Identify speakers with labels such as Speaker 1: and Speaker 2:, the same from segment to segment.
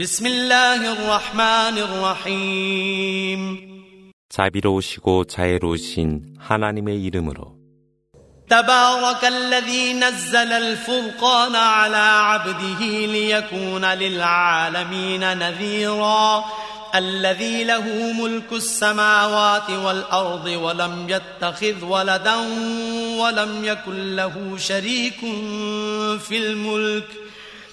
Speaker 1: بسم الله الرحمن الرحيم
Speaker 2: 자비로우시고 자애로우신 하나님의 이름으로
Speaker 1: تبارك الذي نزل الفرقان على عبده ليكون للعالمين نذيرا الذي له ملك السماوات والأرض ولم يتخذ ولدا ولم يكن له شريك في الملك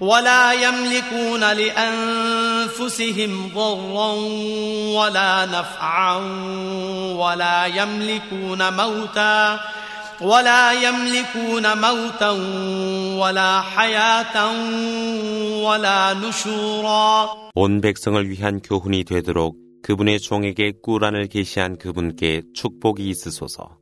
Speaker 1: ولا يملكون لأنفسهم ضرا ولا نفعا ولا يملكون موتا ولا يملكون موتا ولا حياة ولا نشورا
Speaker 2: 온 백성을 위한 교훈이 되도록 그분의 종에게 꾸란을 계시한 그분께 축복이 있으소서.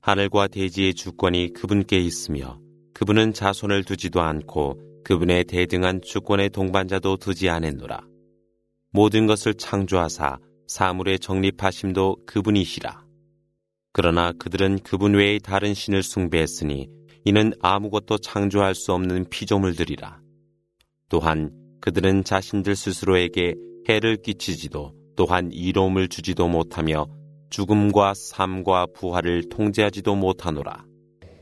Speaker 2: 하늘과 대지의 주권이 그분께 있으며 그분은 자손을 두지도 않고 그분의 대등한 주권의 동반자도 두지 않았노라. 모든 것을 창조하사 사물의 정립하심도 그분이시라. 그러나 그들은 그분 외의 다른 신을 숭배했으니 이는 아무것도 창조할 수 없는 피조물들이라. 또한 그들은 자신들 스스로에게 해를 끼치지도 또한 이로움을 주지도 못하며 죽음과 삶과 부활을 통제하지도 못하노라.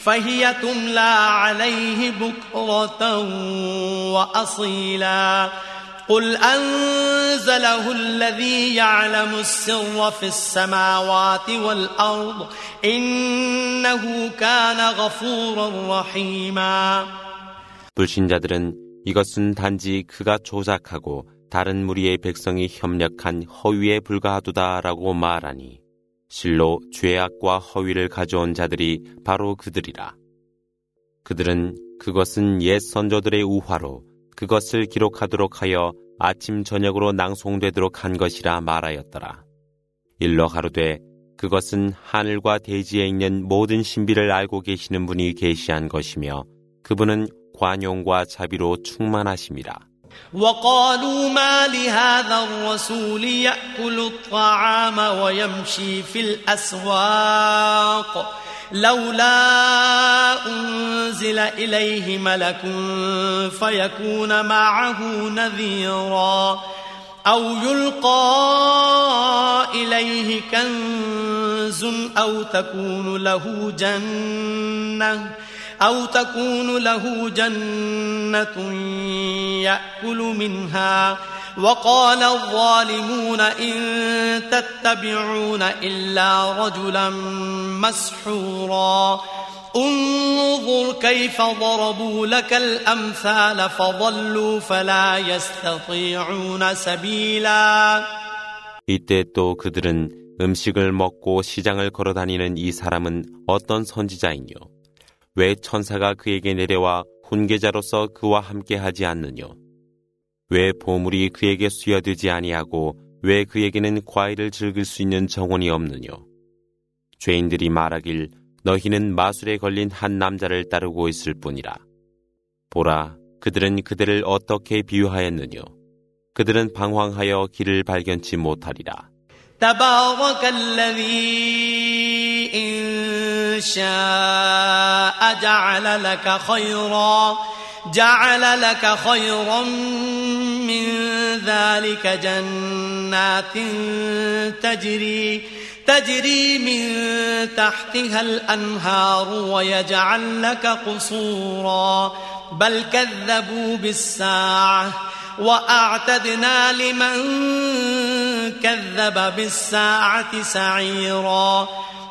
Speaker 1: فهي تملى عليه بكرة وأصيلا قل أنزله الذي يعلم السر في السماوات والأرض إنه كان غفورا رحيما
Speaker 2: 불신자들은 이것은 단지 그가 조작하고 다른 무리의 백성이 협력한 허위에 불과하도다라고 말하니 실로 죄악과 허위를 가져온 자들이 바로 그들이라. 그들은 그것은 옛 선조들의 우화로 그것을 기록하도록 하여 아침 저녁으로 낭송되도록 한 것이라 말하였더라. 일러 가로되 그것은 하늘과 대지에 있는 모든 신비를 알고 계시는 분이 계시한 것이며 그분은 관용과 자비로 충만하심이라.
Speaker 1: وقالوا ما لهذا الرسول يأكل الطعام ويمشي في الأسواق لولا أنزل إليه ملك فيكون معه نذيرا أو يلقى إليه كنز أو تكون له جنة أو تكون له جنة يأكل منها وقال الظالمون إن تتبعون إلا رجلا مسحورا انظر كيف ضربوا لك الأمثال فضلوا فلا يستطيعون سبيلا
Speaker 2: 이때 또 그들은 음식을 먹고 시장을 걸어다니는 이 사람은 어떤 선지자이뇨? 왜 천사가 그에게 내려와 훈계자로서 그와 함께 하지 않느뇨? 왜 보물이 그에게 수여되지 아니하고 왜 그에게는 과일을 즐길 수 있는 정원이 없느뇨? 죄인들이 말하길 너희는 마술에 걸린 한 남자를 따르고 있을 뿐이라. 보라, 그들은 그들을 어떻게 비유하였느뇨? 그들은 방황하여 길을 발견치 못하리라.
Speaker 1: شاء جعل لك خيرا جعل لك خيرا من ذلك جنات تجري تجري من تحتها الأنهار ويجعل لك قصورا. بل كذبوا بالساعة وأعتدنا لمن كذب بالساعة سعيرا.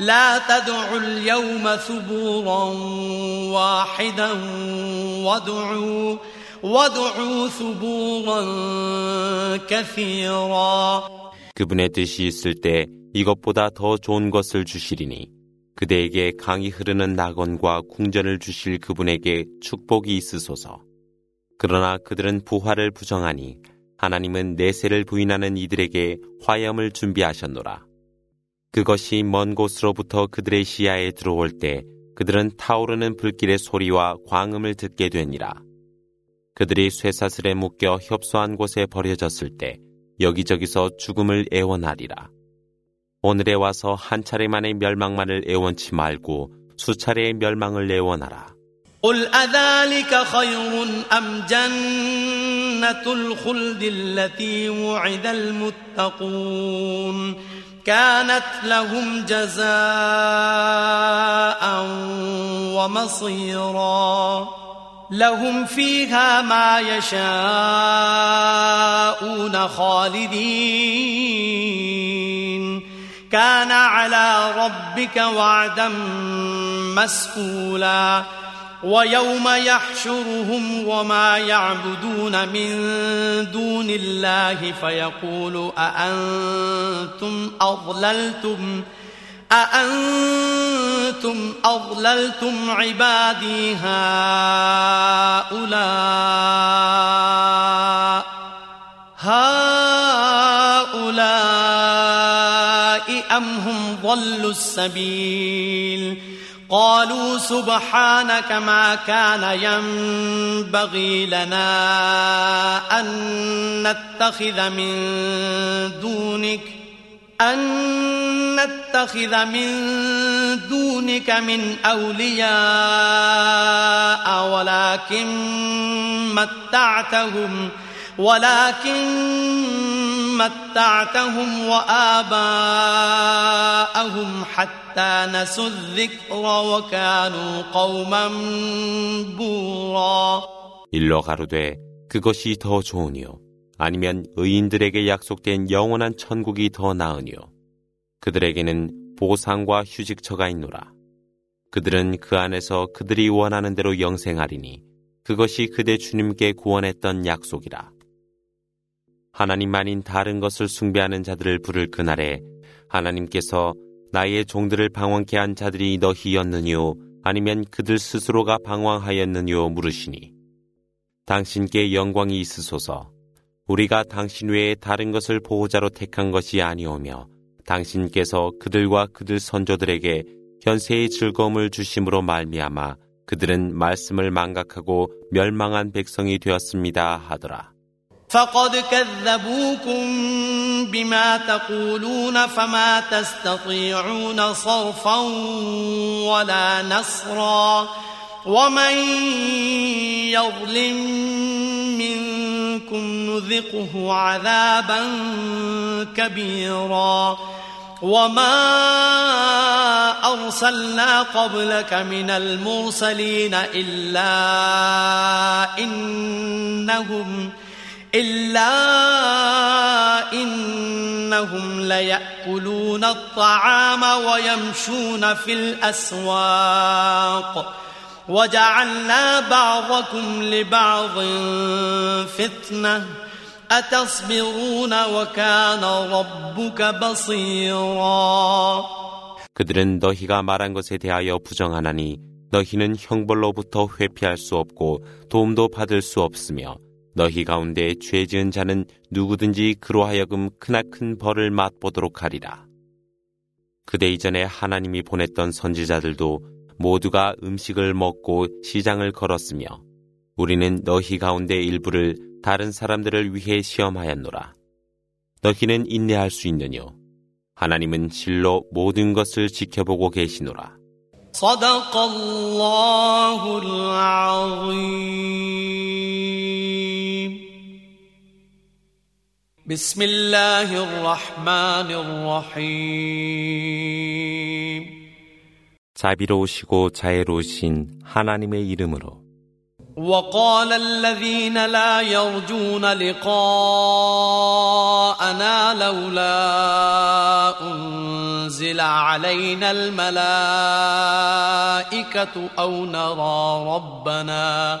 Speaker 1: لا تدعوا اليوم ثبورا واحدا وادعوا وادعوا ثبورا كثيرا
Speaker 2: 그분의 뜻이 있을 때 이것보다 더 좋은 것을 주시리니 그대에게 강이 흐르는 낙원과 궁전을 주실 그분에게 축복이 있으소서. 그러나 그들은 부활을 부정하니 하나님은 내세를 부인하는 이들에게 화염을 준비하셨노라. 그것이 먼 곳으로부터 그들의 시야에 들어올 때 그들은 타오르는 불길의 소리와 광음을 듣게 되니라. 그들이 쇠사슬에 묶여 협소한 곳에 버려졌을 때 여기저기서 죽음을 애원하리라. 오늘에 와서 한 차례만의 멸망만을 애원치 말고 수차례의 멸망을 애원하라.
Speaker 1: قل أذلك خير أم جنة الخلد التي وعد المتقون كانت لهم جزاء ومصيرا. لهم فيها ما يشاءون خالدين. كان على ربك وعدا مسئولا ويوم يحشرهم وما يعبدون من دون الله فيقول أأنتم أضللتم؟ أأنتم أضللتم عبادي هؤلاء؟ هؤلاء أم هم ضلوا السبيل؟ قالوا سبحانك ما كان ينبغي لنا أن نتخذ من دونك أن نتخذ من دونك من أولياء ولكن متعتهم ولكن متعتهم وآباءهم حتى نسوا الذكر وكانوا قوما بورا
Speaker 2: 일러 가로되 그것이 더 좋으니요 아니면 의인들에게 약속된 영원한 천국이 더 나으니요 그들에게는 보상과 휴직처가 있노라 그들은 그 안에서 그들이 원하는 대로 영생하리니 그것이 그대 주님께 구원했던 약속이라 하나님 아닌 다른 것을 숭배하는 자들을 부를 그날에 하나님께서 나의 종들을 방황케 한 자들이 너희였느뇨 아니면 그들 스스로가 방황하였느뇨 물으시니 당신께 영광이 있으소서 우리가 당신 외에 다른 것을 보호자로 택한 것이 아니오며 당신께서 그들과 그들 선조들에게 현세의 즐거움을 주심으로 말미암아 그들은 말씀을 망각하고 멸망한 백성이 되었습니다 하더라.
Speaker 1: فقد كذبوكم بما تقولون فما تستطيعون صرفا ولا نصرا ومن يظلم منكم نذقه عذابا كبيرا وما أرسلنا قبلك من المرسلين إلا إنهم إلا إنهم ليأكلون الطعام ويمشون في الأسواق وجعلنا بعضكم لبعض فتنة أتصبرون وكان ربك بصيرا
Speaker 2: 그들은 너희가 말한 것에 대하여 부정하나니 너희는 형벌로부터 회피할 수 없고 도움도 받을 수 없으며 너희 가운데 죄 지은 자는 누구든지 그로 하여금 크나큰 벌을 맛보도록 하리라. 그대 이전에 하나님이 보냈던 선지자들도 모두가 음식을 먹고 시장을 걸었으며 우리는 너희 가운데 일부를 다른 사람들을 위해 시험하였노라. 너희는 인내할 수 있느뇨. 하나님은 실로 모든 것을 지켜보고 계시노라.
Speaker 1: صدق الله العظيم بسم الله الرحمن الرحيم
Speaker 2: 자비로우시고 자애로우신 하나님의 이름으로
Speaker 1: وقال الذين لا يرجون لقاءنا لولا أنزل علينا الملائكة أو نرى ربنا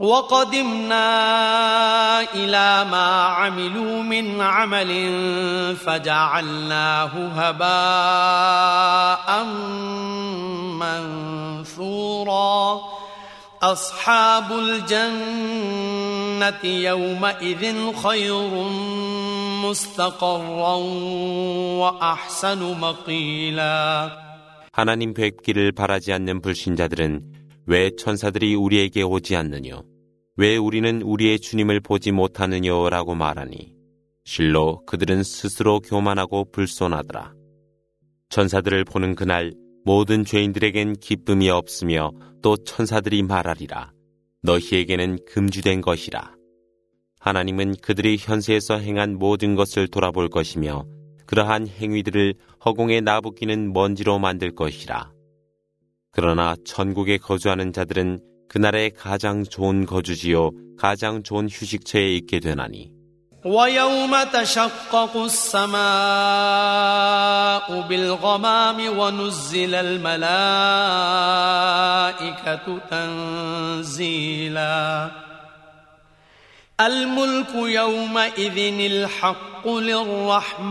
Speaker 1: وقدمنا إلى ما عملوا من عمل فجعلناه هباء منثورا أصحاب الجنة يومئذ خير مستقرا وأحسن مقيلا
Speaker 2: 하나님 뵙기를 바라지 않는 불신자들은 왜 천사들이 우리에게 오지 않느뇨? 왜 우리는 우리의 주님을 보지 못하느뇨? 라고 말하니 실로 그들은 스스로 교만하고 불손하더라. 천사들을 보는 그날 모든 죄인들에겐 기쁨이 없으며 또 천사들이 말하리라. 너희에게는 금주된 것이라. 하나님은 그들이 현세에서 행한 모든 것을 돌아볼 것이며 그러한 행위들을 허공에 나부끼는 먼지로 만들 것이라. 그러나 천국에 거주하는 자들은 그날의 가장 좋은 거주지요 가장 좋은 휴식처에 있게 되나니
Speaker 1: ويوم تشقق السماء بالغمام ونزل الملائكة تنزيلا الملك يومئذ الحق للرحمن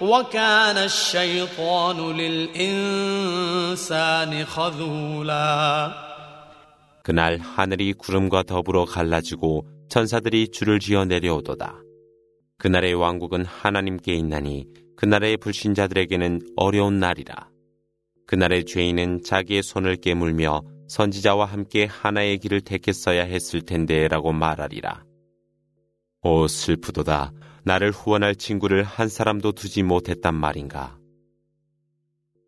Speaker 1: وكان الشيطان للإنسان خذولا
Speaker 2: 그날 하늘이 구름과 더불어 갈라지고 천사들이 줄을 지어 내려오도다. 그날의 왕국은 하나님께 있나니 그날의 불신자들에게는 어려운 날이라. 그날의 죄인은 자기의 손을 깨물며 선지자와 함께 하나의 길을 택했어야 했을 텐데 라고 말하리라. 오 슬프도다. 나를 후원할 친구를 한 사람도 두지 못했단 말인가.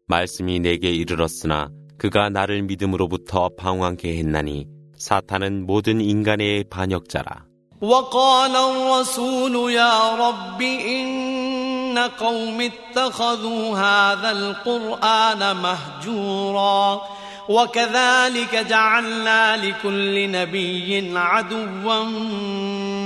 Speaker 2: 말씀이 내게 이르렀으나 그가 나를 믿음으로부터 방황케 했나니 사탄은 모든 인간의 반역자라.
Speaker 1: وقال الرسول يا رب إن قوم اتخذوا هذا القرآن مهجورا وكذلك جعلنا لكل نبي عدوا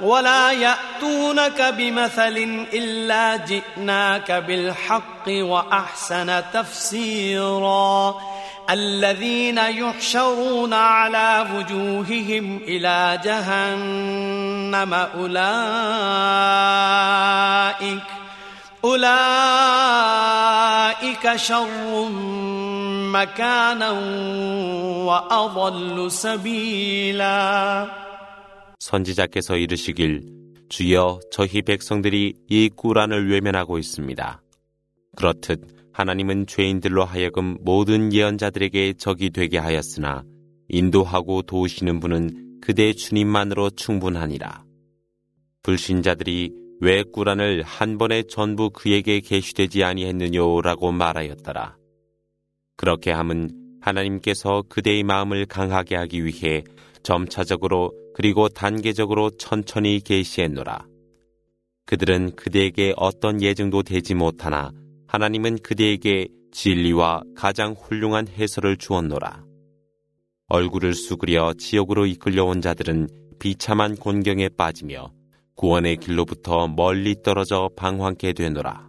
Speaker 1: ولا يأتونك بمثل إلا جئناك بالحق وأحسن تفسيرا. الذين يحشرون على وجوههم إلى جهنم أولئك أولئك شر مكانا وأضل سبيلا.
Speaker 2: 선지자께서 이르시길 주여 저희 백성들이 이 꾸란을 외면하고 있습니다. 그렇듯 하나님은 죄인들로 하여금 모든 예언자들에게 적이 되게 하였으나 인도하고 도우시는 분은 그대 주님만으로 충분하니라. 불신자들이 왜 꾸란을 한 번에 전부 그에게 계시되지 아니했느냐라고 말하였더라. 그렇게 함은 하나님께서 그대의 마음을 강하게 하기 위해 점차적으로 그리고 단계적으로 천천히 계시했노라. 그들은 그대에게 어떤 예증도 되지 못하나 하나님은 그대에게 진리와 가장 훌륭한 해설을 주었노라. 얼굴을 수그려 지옥으로 이끌려온 자들은 비참한 곤경에 빠지며 구원의 길로부터 멀리 떨어져 방황케 되노라.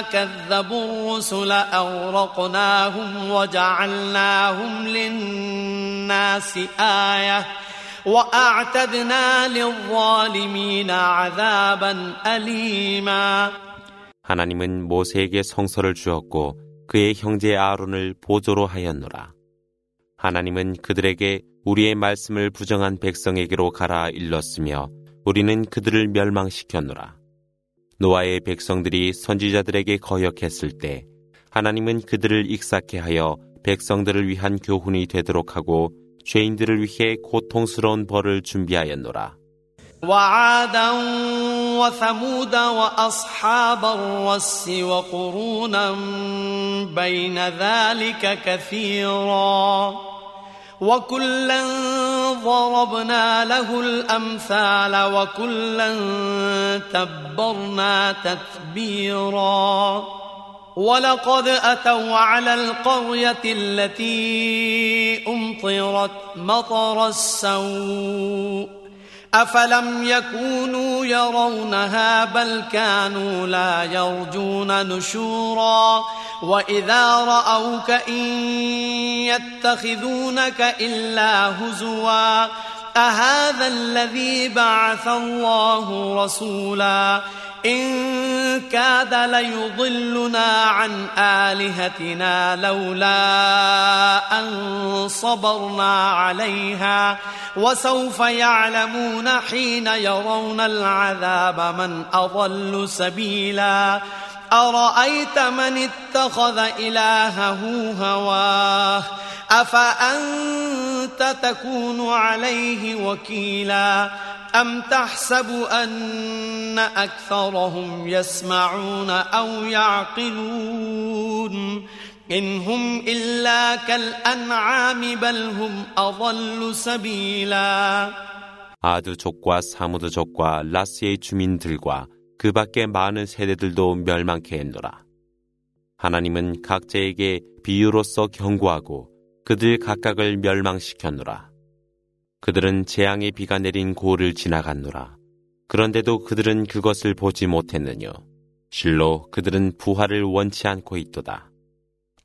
Speaker 1: كذبوا الرسل أورقناهم وجعلناهم للناس آية وأعتدنا للظالمين عذابا أليما
Speaker 2: 하나님은 모세에게 성서를 주었고 그의 형제 아론을 보조로 하였노라. 하나님은 그들에게 우리의 말씀을 부정한 백성에게로 가라 일렀으며 우리는 그들을 멸망시켰노라. 노아의 백성들이 선지자들에게 거역했을 때 하나님은 그들을 익사케 하여 백성들을 위한 교훈이 되도록 하고 죄인들을 위해 고통스러운 벌을 준비하였노라.
Speaker 1: وعادا وثمود واصحاب الرس وقرونا بين ذلك كثيرا وكلا ضربنا له الأمثال وكلا تبرنا تتبيرا. ولقد أتوا على القرية التي أمطرت مطر السوء. أفلم يكونوا يرونها بل كانوا لا يرجون نشورا وإذا رأوك إن يتخذونك إلا هزوا أهذا الذي بعث الله رسولا إن كاد ليضلنا عن آلهتنا لولا أن صبرنا عليها وسوف يعلمون حين يرون العذاب من أضل سبيلا. أرأيت من اتخذ إلهه هواه؟ أفأنت تكون عليه وكيلا أم تحسب أن أكثرهم يسمعون أو يعقلون إن هم إلا كالأنعام بل هم أضل سبيلا
Speaker 2: 아드족과 사무드족과 라스의 주민들과 그 밖의 많은 세대들도 멸망케 했노라. 하나님은 각자에게 비유로서 경고하고 그들 각각을 멸망시켰노라. 그들은 재앙의 비가 내린 고를 지나갔노라. 그런데도 그들은 그것을 보지 못했느뇨. 실로 그들은 부활을 원치 않고 있도다.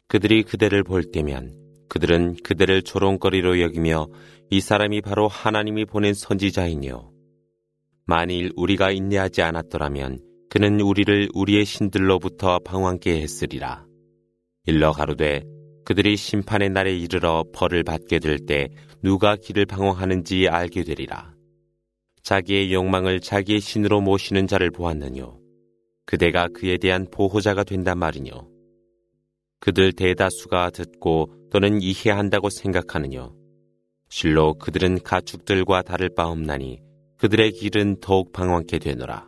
Speaker 2: 그들이 그대를 볼 때면 그들은 그대를 조롱거리로 여기며 이 사람이 바로 하나님이 보낸 선지자이뇨. 만일 우리가 인내하지 않았더라면 그는 우리를 우리의 신들로부터 방황케 했으리라. 일러 가로되 그들이 심판의 날에 이르러 벌을 받게 될 때 누가 길을 방황하는지 알게 되리라. 자기의 욕망을 자기의 신으로 모시는 자를 보았느뇨. 그대가 그에 대한 보호자가 된단 말이뇨. 그들 대다수가 듣고 또는 이해한다고 생각하느뇨. 실로 그들은 가축들과 다를 바 없나니 그들의 길은 더욱 방황케 되노라.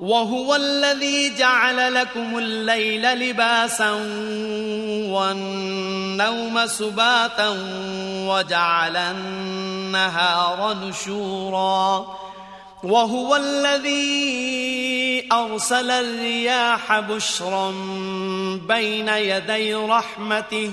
Speaker 1: وهو الذي جعل لكم الليل لباسا والنوم سباتا وجعل النهار نشورا وهو الذي أرسل الرياح بشرا بين يدي رحمته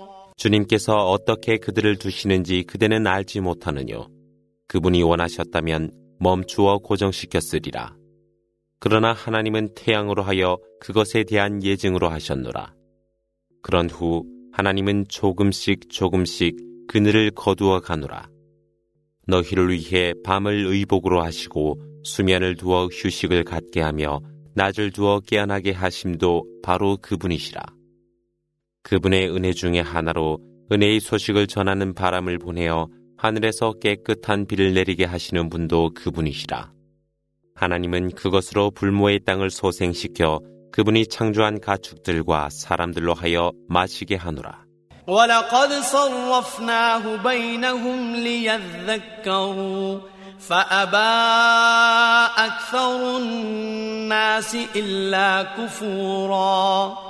Speaker 2: 주님께서 어떻게 그들을 두시는지 그대는 알지 못하느뇨. 그분이 원하셨다면 멈추어 고정시켰으리라. 그러나 하나님은 태양으로 하여 그것에 대한 예증으로 하셨노라. 그런 후 하나님은 조금씩 조금씩 그늘을 거두어 가노라. 너희를 위해 밤을 의복으로 하시고 수면을 두어 휴식을 갖게 하며 낮을 두어 깨어나게 하심도 바로 그분이시라. 그분의 은혜 중에 하나로 은혜의 소식을 전하는 바람을 보내어 하늘에서 깨끗한 비를 내리게 하시는 분도 그분이시라. 하나님은 그것으로 불모의 땅을 소생시켜 그분이 창조한 가축들과 사람들로 하여 마시게 하노라.
Speaker 1: ولقد صرفناه بينهم ليذكروا فأبى أكثر الناس إلا كفورا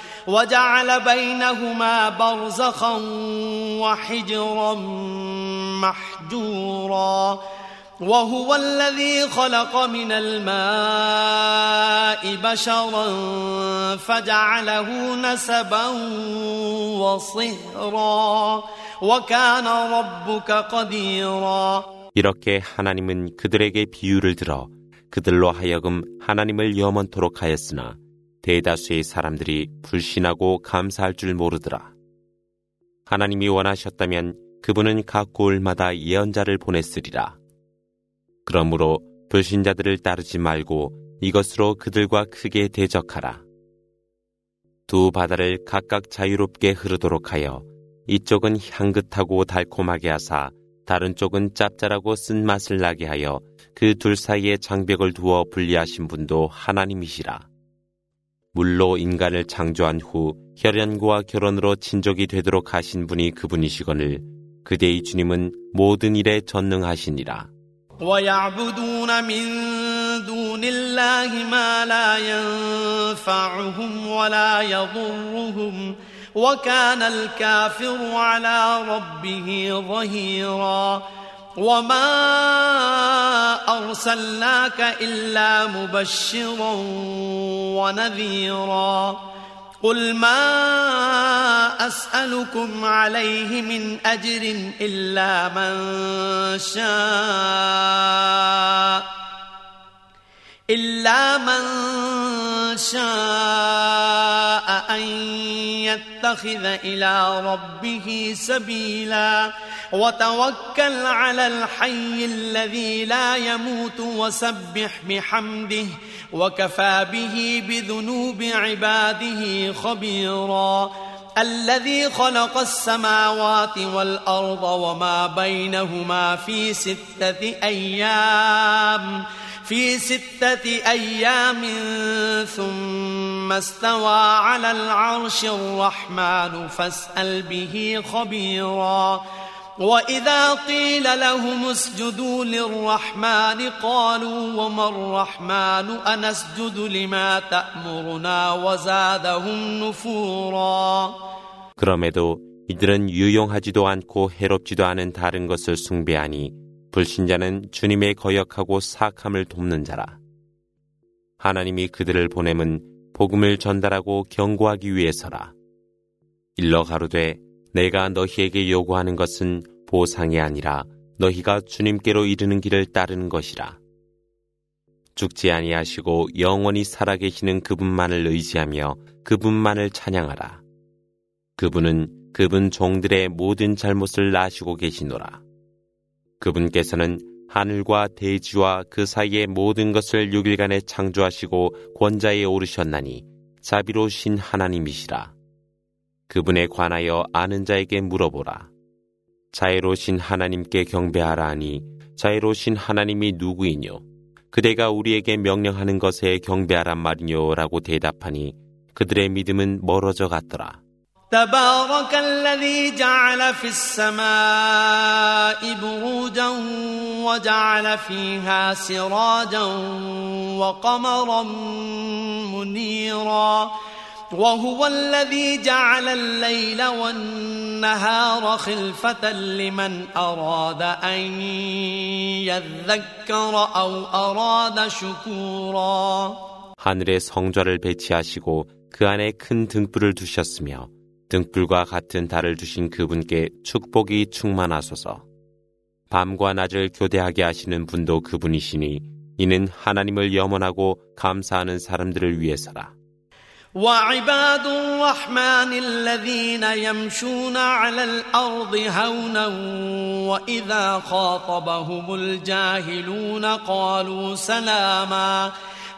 Speaker 1: وجعل بينهما برزخا وحجرا محجورا وهو الذي خلق من الماء بشرا فجعله نسبا وصهرا وكان ربك قديرا
Speaker 2: 이렇게 하나님은 그들에게 비유를 들어 그들로 하여금 하나님을 염원토록 하였으나 대다수의 사람들이 불신하고 감사할 줄 모르더라. 하나님이 원하셨다면 그분은 각 고을마다 예언자를 보냈으리라. 그러므로 불신자들을 따르지 말고 이것으로 그들과 크게 대적하라. 두 바다를 각각 자유롭게 흐르도록 하여 이쪽은 향긋하고 달콤하게 하사 다른 쪽은 짭짤하고 쓴맛을 나게 하여 그 둘 사이에 장벽을 두어 분리하신 분도 하나님이시라. 물로 인간을 창조한 후 혈연과 결혼으로 친족이 되도록 하신 분이 그분이시거늘 그대의 주님은 모든 일에 전능하시니라.
Speaker 1: ويعبدون من دون الله ما لا ينفعهم ولا يضرهم وكان الكافر على ربه ظهيرا وما أرسلناك إلا مبشرا ونذيرا قل ما أسألكم عليه من أجر إلا من شاء إلا من شاء أن يتخذ إلى ربه سبيلا. وتوكل على الحي الذي لا يموت وسبح بحمده. وكفى به بذنوب عباده خبيرا. الذي خلق السماوات والأرض وما بينهما في ستة أيام. في ستة أيام ثم استوى على العرش الرحمن فاسأل به خبيرا وإذا قيل لهم اسجدوا للرحمن قالوا وما الرحمن أنسجد لما تأمرنا وزادهم نفورا
Speaker 2: 그럼에도 이들은 유용하지도 않고 해롭지도 않은 다른 것을 숭배하니 불신자는 주님의 거역하고 사악함을 돕는 자라. 하나님이 그들을 보냄은 복음을 전달하고 경고하기 위해서라. 일러 가로되 내가 너희에게 요구하는 것은 보상이 아니라 너희가 주님께로 이르는 길을 따르는 것이라. 죽지 아니하시고 영원히 살아계시는 그분만을 의지하며 그분만을 찬양하라. 그분은 그분 종들의 모든 잘못을 아시고 계시노라. 그분께서는 하늘과 대지와 그 사이의 모든 것을 6일간에 창조하시고 권자에 오르셨나니 자비로우신 하나님이시라. 그분에 관하여 아는 자에게 물어보라. 자애로우신 하나님께 경배하라 하니 자애로우신 하나님이 누구이뇨? 그대가 우리에게 명령하는 것에 경배하란 말이뇨라고 대답하니 그들의 믿음은 멀어져 갔더라.
Speaker 1: تبارك الذي جعل في السماء بروجا وجعل فيها سراجا وقمرا منيرا وهو الذي جعل الليل والنهار خلفة لمن أراد أن يذكر أو أراد شكورا.
Speaker 2: 하늘에 성좌를 배치하시고 그 안에 큰 등불을 두셨으며 등불과 같은 달을 두신 그분께 축복이 충만하소서. 밤과 낮을 교대하게 하시는 분도 그분이시니 이는 하나님을 염원하고 감사하는 사람들을 위해서라.
Speaker 1: وعباد الرحمن الذين يمشون على الأرض هونا وإذا خاطبهم الجاهلون قالوا سلاما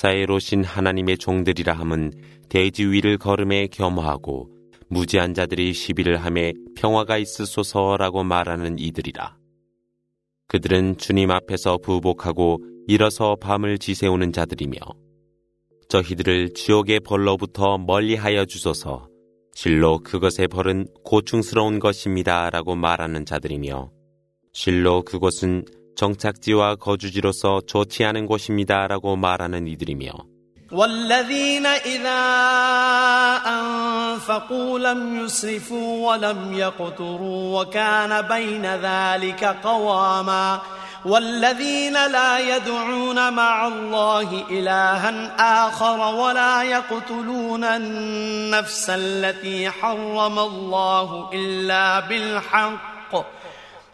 Speaker 2: 자애로신 하나님의 종들이라 함은 대지 위를 걸음에 겸허하고 무지한 자들이 시비를 함에 평화가 있으소서라고 말하는 이들이라. 그들은 주님 앞에서 부복하고 일어서 밤을 지새우는 자들이며 저희들을 지옥의 벌로부터 멀리하여 주소서 실로 그것의 벌은 고충스러운 것입니다 라고 말하는 자들이며 실로 그것은 정착지와 거주지로서 좋지 않은 곳입니다라고 말하는 이들이며
Speaker 1: والذين إذا أنفقوا لم يسرفوا ولم يقتروا وكان بين ذلك قواما والذين لا يدعون مع الله إلها آخر ولا يقتلون النفس التي حرم الله إلا بالحق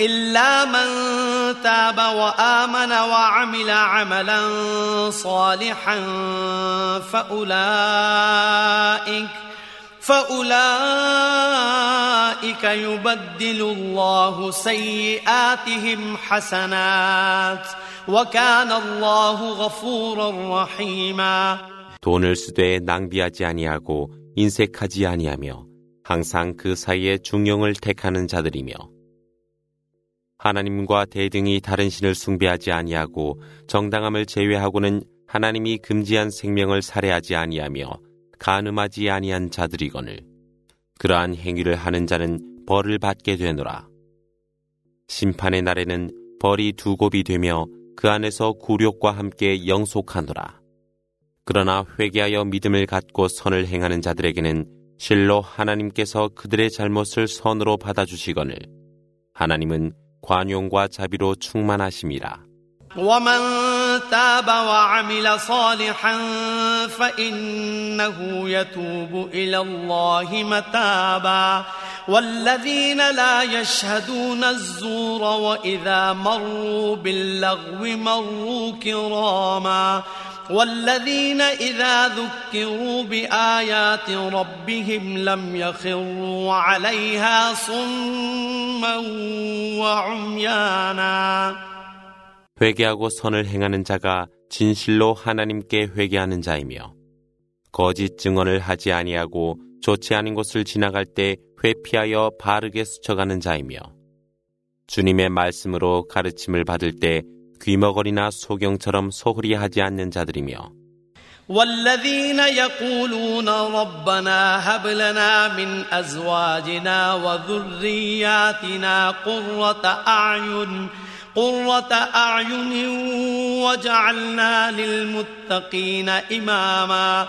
Speaker 1: إلا من تاب وآمن وعمل عملا صالحا فأولئك فأولئك يبدل الله سيئاتهم حسنات وكان الله غفورا رحيما
Speaker 2: 돈을 쓰되 낭비하지 아니하고 인색하지 아니하며 항상 그 사이에 중용을 택하는 자들이며 하나님과 대등이 다른 신을 숭배하지 아니하고 정당함을 제외하고는 하나님이 금지한 생명을 살해하지 아니하며 간음하지 아니한 자들이거늘 그러한 행위를 하는 자는 벌을 받게 되노라. 심판의 날에는 벌이 두 곱이 되며 그 안에서 굴욕과 함께 영속하노라. 그러나 회개하여 믿음을 갖고 선을 행하는 자들에게는 실로 하나님께서 그들의 잘못을 선으로 받아주시거늘 하나님은 관용과 자비로 충만하심이라.
Speaker 1: ومن تاب وعمل صالحا فإنه يتوب إلى الله متابا والذين لا يشهدون الزور وإذا مروا باللغو مروا كراما والذين إذا ذكروا بآيات ربهم لم يخروا عليها صما وعميانا
Speaker 2: 회개하고 선을 행하는 자가 진실로 하나님께 회개하는 자이며 거짓 증언을 하지 아니하고 좋지 않은 곳을 지나갈 때 회피하여 바르게 스쳐가는 자이며 주님의 말씀으로 가르침을 받을 때 귀머거리나 소경처럼 소홀히 하지 않는 자들이며
Speaker 1: والذين يقولون ربنا هب لنا من أزواجنا وذرياتنا قرة أعين قرة أعين وجعلنا للمتقين إماما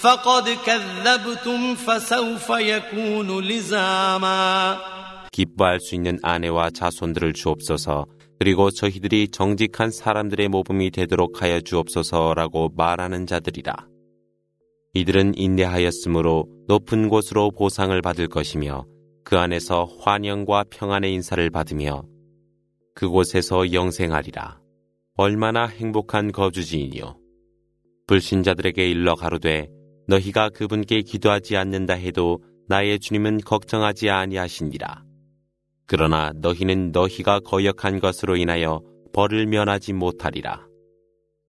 Speaker 1: فقد كذبتم فسوف يكون لزاما
Speaker 2: 기뻐할 수 있는 아내와 자손들을 주옵소서 그리고 저희들이 정직한 사람들의 모범이 되도록 하여 주옵소서라고 말하는 자들이라. 이들은 인내하였으므로 높은 곳으로 보상을 받을 것이며 그 안에서 환영과 평안의 인사를 받으며 그곳에서 영생하리라. 얼마나 행복한 거주지이니요. 불신자들에게 일러 가로되 너희가 그분께 기도하지 않는다 해도 나의 주님은 걱정하지 아니하시니라. 그러나 너희는 너희가 거역한 것으로 인하여 벌을 면하지 못하리라.